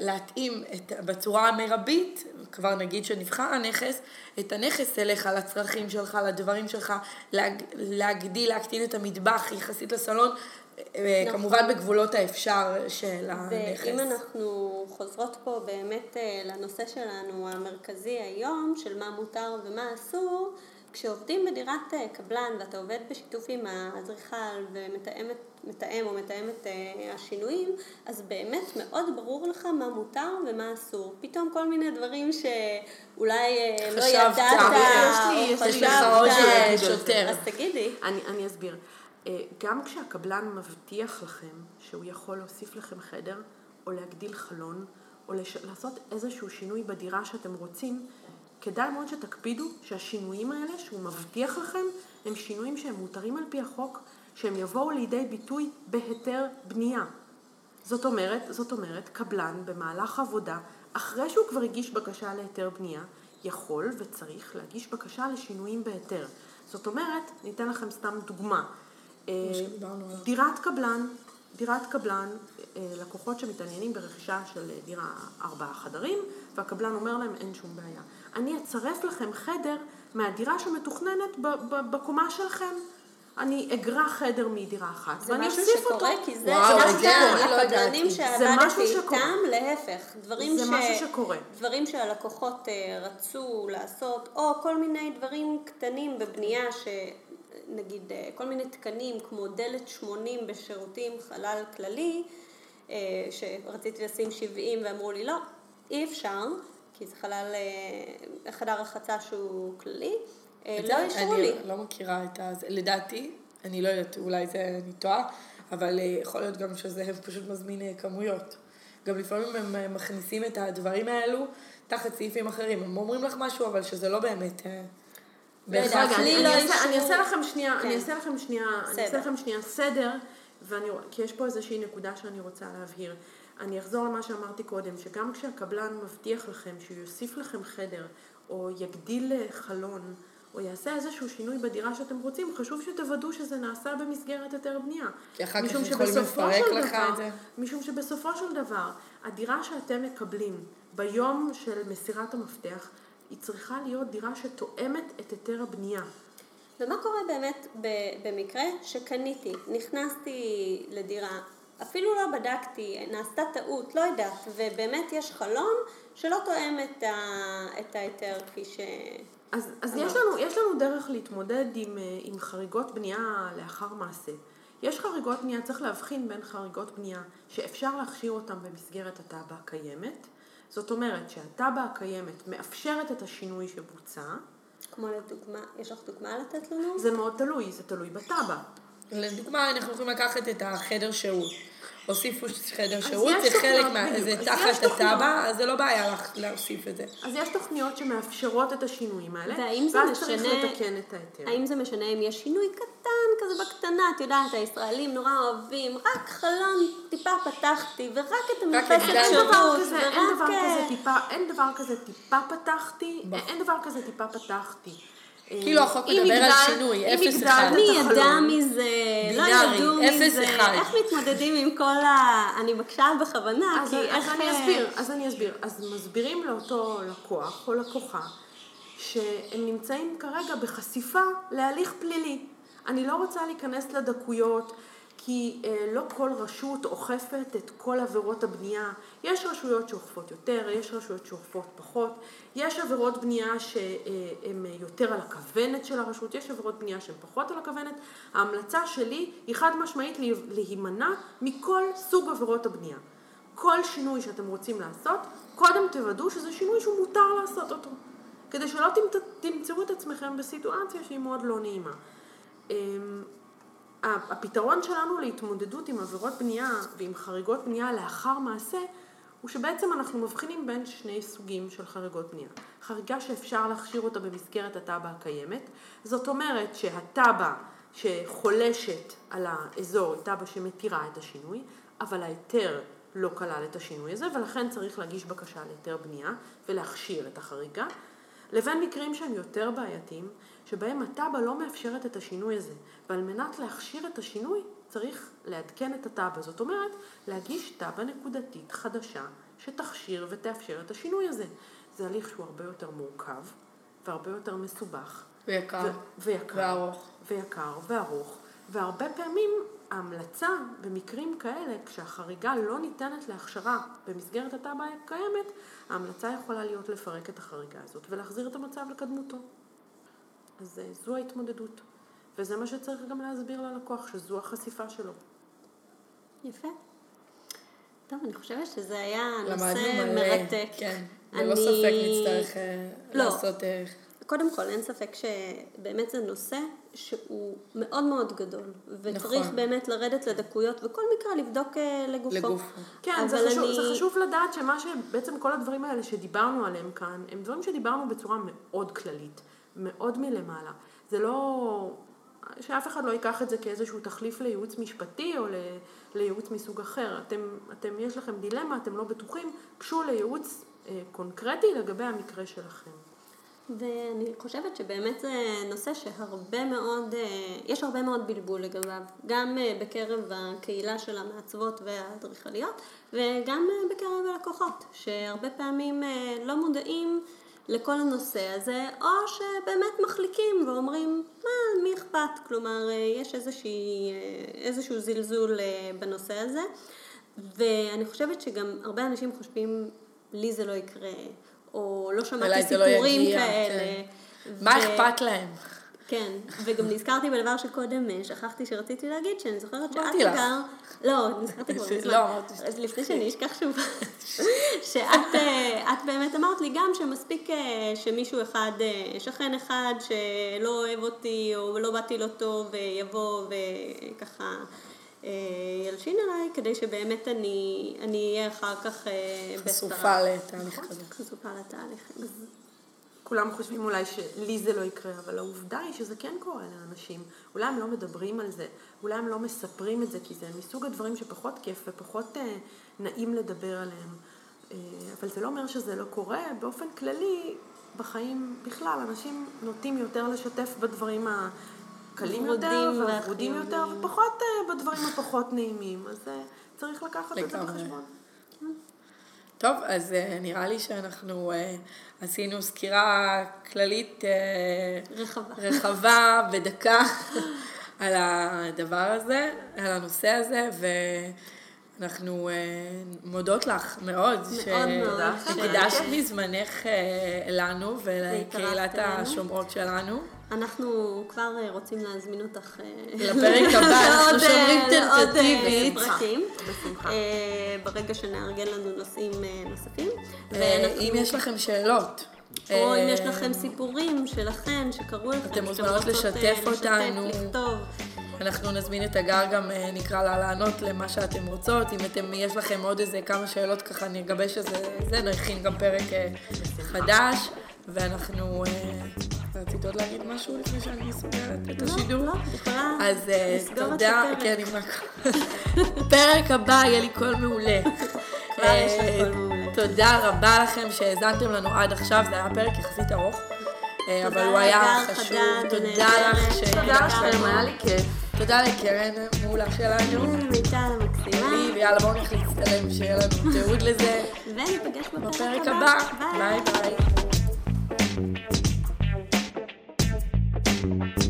להתאים את, בצורה המרבית, כבר נגיד שנבחר הנכס, את הנכס אליך, לצרכים שלך, לדברים שלך, להג, להגדיל, להקטין את המטבח יחסית לסלון, אה, נכון. כמובן בגבולות האפשר של הנכס. ואם אנחנו חוזרות פה באמת אה, לנושא שלנו המרכזי היום, של מה מותר ומה אסור, כשעובדים בדירת אה, קבלן ואתה עובד בשיתוף עם האדריכל ומתאם או מתאם את אה, השינויים, אז באמת מאוד ברור לך מה מותר ומה אסור. פתאום כל מיני דברים שאולי אה, לא ידעת או חשבת. אז תגידי. אני, אני אסביר. גם כשהקבלן מבטיח לכם שהוא יכול להוסיף לכם חדר, או להגדיל חלון, או לש... לעשות איזשהו שינוי בדירה שאתם רוצים, כדאי מאוד שתקפידו שהשינויים האלה שהוא מבטיח לכם הם שינויים שהם מותרים על פי החוק, שהם יבואו לידי ביטוי בהיתר בנייה. זאת אומרת, זאת אומרת, קבלן במהלך עבודה, אחרי שהוא כבר הגיש בקשה להיתר בנייה, יכול וצריך להגיש בקשה לשינויים בהיתר. זאת אומרת, ניתן לכם סתם דוגמה. אה, דירת קבלן, דירת קבלן, אה, לקוחות שמתעניינים ברכישה של דירה ארבעה חדרים, והקבלן אומר להם אין שום בעיה. אני אצרף לכם חדר מהדירה שמתוכננת בקומה שלכם. אני אגרע חדר מדירה אחת, ואני אוסיף אותו. זה משהו שקורה, כי זה דווקא הקבלנים שעבדתי איתם, להפך. דברים זה. משהו שקורה. דברים שהלקוחות אה, רצו לעשות, או כל מיני דברים קטנים בבנייה, שנגיד אה, כל מיני תקנים כמו דלת 80 בשירותים חלל כללי, אה, שרציתי לשים 70 ואמרו לי לא, אי אפשר. כי זה חלל, אה, חדר רחצה שהוא כללי, אה, לא אישרו לי. אני לא מכירה את זה, לדעתי, אני לא יודעת, אולי זה אני טועה, אבל אה, יכול להיות גם שזה פשוט מזמין כמויות. גם לפעמים הם מכניסים את הדברים האלו תחת סעיפים אחרים, הם אומרים לך משהו, אבל שזה לא באמת... בהכרח. אני אעשה לכם שנייה, אני אעשה לכם שנייה, אני אעשה לכם שנייה סדר, כי יש פה איזושהי נקודה שאני רוצה להבהיר. אני אחזור למה שאמרתי קודם, שגם כשהקבלן מבטיח לכם שהוא יוסיף לכם חדר, או יגדיל חלון, או יעשה איזשהו שינוי בדירה שאתם רוצים, חשוב שתוודאו שזה נעשה במסגרת היתר בנייה. כי אחר כך יכולים לפרק לך דבר, את זה. משום שבסופו של דבר, הדירה שאתם מקבלים ביום של מסירת המפתח, היא צריכה להיות דירה שתואמת את היתר הבנייה. ומה קורה באמת במקרה שקניתי, נכנסתי לדירה, אפילו לא בדקתי, נעשתה טעות, לא יודעת, ובאמת יש חלון שלא תואם את, את ההיתר כפי ש... אז, אז יש, לנו, יש לנו דרך להתמודד עם, אה, עם חריגות בנייה לאחר מעשה. יש חריגות בנייה, צריך להבחין בין חריגות בנייה שאפשר להכשיר אותן במסגרת התב"ע הקיימת. זאת אומרת שהתב"ע הקיימת מאפשרת את השינוי שבוצע. כמו לדוגמה, יש לך דוגמה לתת לנו? זה מאוד תלוי, זה תלוי בתב"ע. לדוגמה, אנחנו יכולים לקחת את החדר שהות. הוסיפו חדר שירות, זה חלק מה... זה תחת התב"ע, אז זה לא בעיה להוסיף את זה. אז יש תוכניות שמאפשרות את השינויים האלה, ואז צריך לתקן את ההיתר. האם זה משנה אם יש שינוי קטן כזה בקטנה, את יודעת, הישראלים נורא אוהבים, רק חלון טיפה פתחתי, ורק את המרפסת שירות, ורק... אין דבר כזה טיפה פתחתי, אין דבר כזה טיפה פתחתי. כאילו החוק מדבר על שינוי, אפס אחד. מי ידע מזה, לא ידעו מזה, איך מתמודדים עם כל ה... אני מקשה בכוונה, כי איך... אז אני אסביר, אז אני אסביר. אז מסבירים לאותו לקוח או לקוחה, שהם נמצאים כרגע בחשיפה להליך פלילי. אני לא רוצה להיכנס לדקויות. כי אה, לא כל רשות אוכפת את כל עבירות הבנייה. יש רשויות שאוכפות יותר, יש רשויות שאוכפות פחות, יש עבירות בנייה שהן יותר על הכוונת של הרשות, יש עבירות בנייה שהן פחות על הכוונת. ההמלצה שלי היא חד משמעית להימנע מכל סוג עבירות הבנייה. כל שינוי שאתם רוצים לעשות, קודם תוודאו שזה שינוי שהוא מותר לעשות אותו. כדי שלא תמצאו את עצמכם בסיטואציה שהיא מאוד לא נעימה. הפתרון שלנו להתמודדות עם עבירות בנייה ועם חריגות בנייה לאחר מעשה, הוא שבעצם אנחנו מבחינים בין שני סוגים של חריגות בנייה. חריגה שאפשר להכשיר אותה במסגרת התב"ע הקיימת, זאת אומרת שהתב"ע שחולשת על האזור היא תב"ע שמתירה את השינוי, אבל ההיתר לא כלל את השינוי הזה, ולכן צריך להגיש בקשה להיתר בנייה ולהכשיר את החריגה, לבין מקרים שהם יותר בעייתיים, שבהם התב"ע לא מאפשרת את השינוי הזה, ועל מנת להכשיר את השינוי צריך לעדכן את התב"ע, זאת אומרת להגיש תב"ע נקודתית חדשה שתכשיר ותאפשר את השינוי הזה. זה הליך שהוא הרבה יותר מורכב והרבה יותר מסובך. ויקר. ו- ויקר. וארוך. ויקר וארוך. והרבה פעמים ההמלצה במקרים כאלה, כשהחריגה לא ניתנת להכשרה במסגרת התב"ע הקיימת, ההמלצה יכולה להיות לפרק את החריגה הזאת ולהחזיר את המצב לקדמותו. אז אה, זו ההתמודדות. וזה מה שצריך גם להסביר ללקוח, שזו החשיפה שלו. יפה. טוב, אני חושבת שזה היה נושא מרתק. כן, ללא אני... ספק נצטרך אה, לא. לעשות... קודם כל, אין ספק שבאמת זה נושא שהוא מאוד מאוד גדול, וצריך נכון. באמת לרדת לדקויות, וכל מקרה לבדוק אה, לגופו. לגופו. כן, זה חשוב, אני... זה חשוב לדעת שמה שבעצם כל הדברים האלה שדיברנו עליהם כאן, הם דברים שדיברנו בצורה מאוד כללית, מאוד מלמעלה. זה לא... שאף אחד לא ייקח את זה כאיזשהו תחליף לייעוץ משפטי או לייעוץ מסוג אחר. אתם, אתם, יש לכם דילמה, אתם לא בטוחים, גשו לייעוץ אה, קונקרטי לגבי המקרה שלכם. ואני חושבת שבאמת זה נושא שהרבה מאוד, אה, יש הרבה מאוד בלבול לגביו, גם אה, בקרב הקהילה של המעצבות והאדריכליות וגם אה, בקרב הלקוחות, שהרבה פעמים לא מודעים לכל הנושא הזה, או שבאמת מחליקים ואומרים, מה, מי אכפת? כלומר, יש איזושהי, איזשהו זלזול בנושא הזה, ואני חושבת שגם הרבה אנשים חושבים, לי זה לא יקרה. או לא שמעתי לא סיפורים לא יגיע, כאלה. כן. ו... מה אכפת להם? כן, וגם נזכרתי בדבר שקודם אה, שכחתי שרציתי להגיד, שאני זוכרת שאת גר... לא, נזכרתי כבר מזמן. לא, אמרתי ש... אז לפני שאני אשכח שוב, שאת אה, באמת אמרת לי גם שמספיק אה, שמישהו אחד, שכן אחד שלא אוהב אותי או לא באתי לו טוב, יבוא וככה... ילשין עליי, כדי שבאמת אני, אני אהיה אחר כך אה, חשופה לתהליך כזה. חשופה לתהליך. כולם חושבים אולי שלי זה לא יקרה, אבל העובדה היא שזה כן קורה לאנשים. אולי הם לא מדברים על זה, אולי הם לא מספרים את זה, כי זה מסוג הדברים שפחות כיף ופחות אה, נעים לדבר עליהם. אה, אבל זה לא אומר שזה לא קורה. באופן כללי, בחיים בכלל, אנשים נוטים יותר לשתף בדברים ה... קלים יותר ורודים יותר, ופחות אה, בדברים הפחות נעימים, אז אה, צריך לקחת את זה בחשבון. טוב, אז אה, נראה לי שאנחנו עשינו סקירה כללית רחבה, רחבה בדקה על הדבר הזה, על הנושא הזה, ואנחנו מודות לך מאוד, שהקדשת מזמנך לנו ולקהילת השומרות שלנו. אנחנו כבר אה, רוצים להזמין אותך אה, לפרק הבא, אנחנו שומרים טנטטיבית. ברגע שנארגן לנו נושאים נוספים. אם יש לכם שאלות. או אם יש לכם סיפורים שלכם, שקרו לכם. אתם מוזמנות לשתף אותנו. אנחנו נזמין את הגר גם, נקרא לה, לענות למה שאתם רוצות. אם אתם, יש לכם עוד איזה כמה שאלות ככה, נגבש איזה, זה, נכין גם פרק חדש, ואנחנו... רצית עוד להגיד משהו לפני שאני סוגרת את לא, השידור? לא, לא, יכולה אז אה, תודה, כן, אם רק... פרק הבא יהיה לי קול מעולה. אה, תודה רבה לכם שהאזנתם לנו עד עכשיו, זה היה פרק יחסית ארוך, אה, אבל הוא היה חשוב. תודה לך תודה לכם, היה לי כיף. תודה לקרן מעולה שלנו. מיטל המקסימה. ויאללה בואו נלך להצטלם, שיהיה לנו תיעוד לזה. וניפגש בפרק הבא. ביי ביי.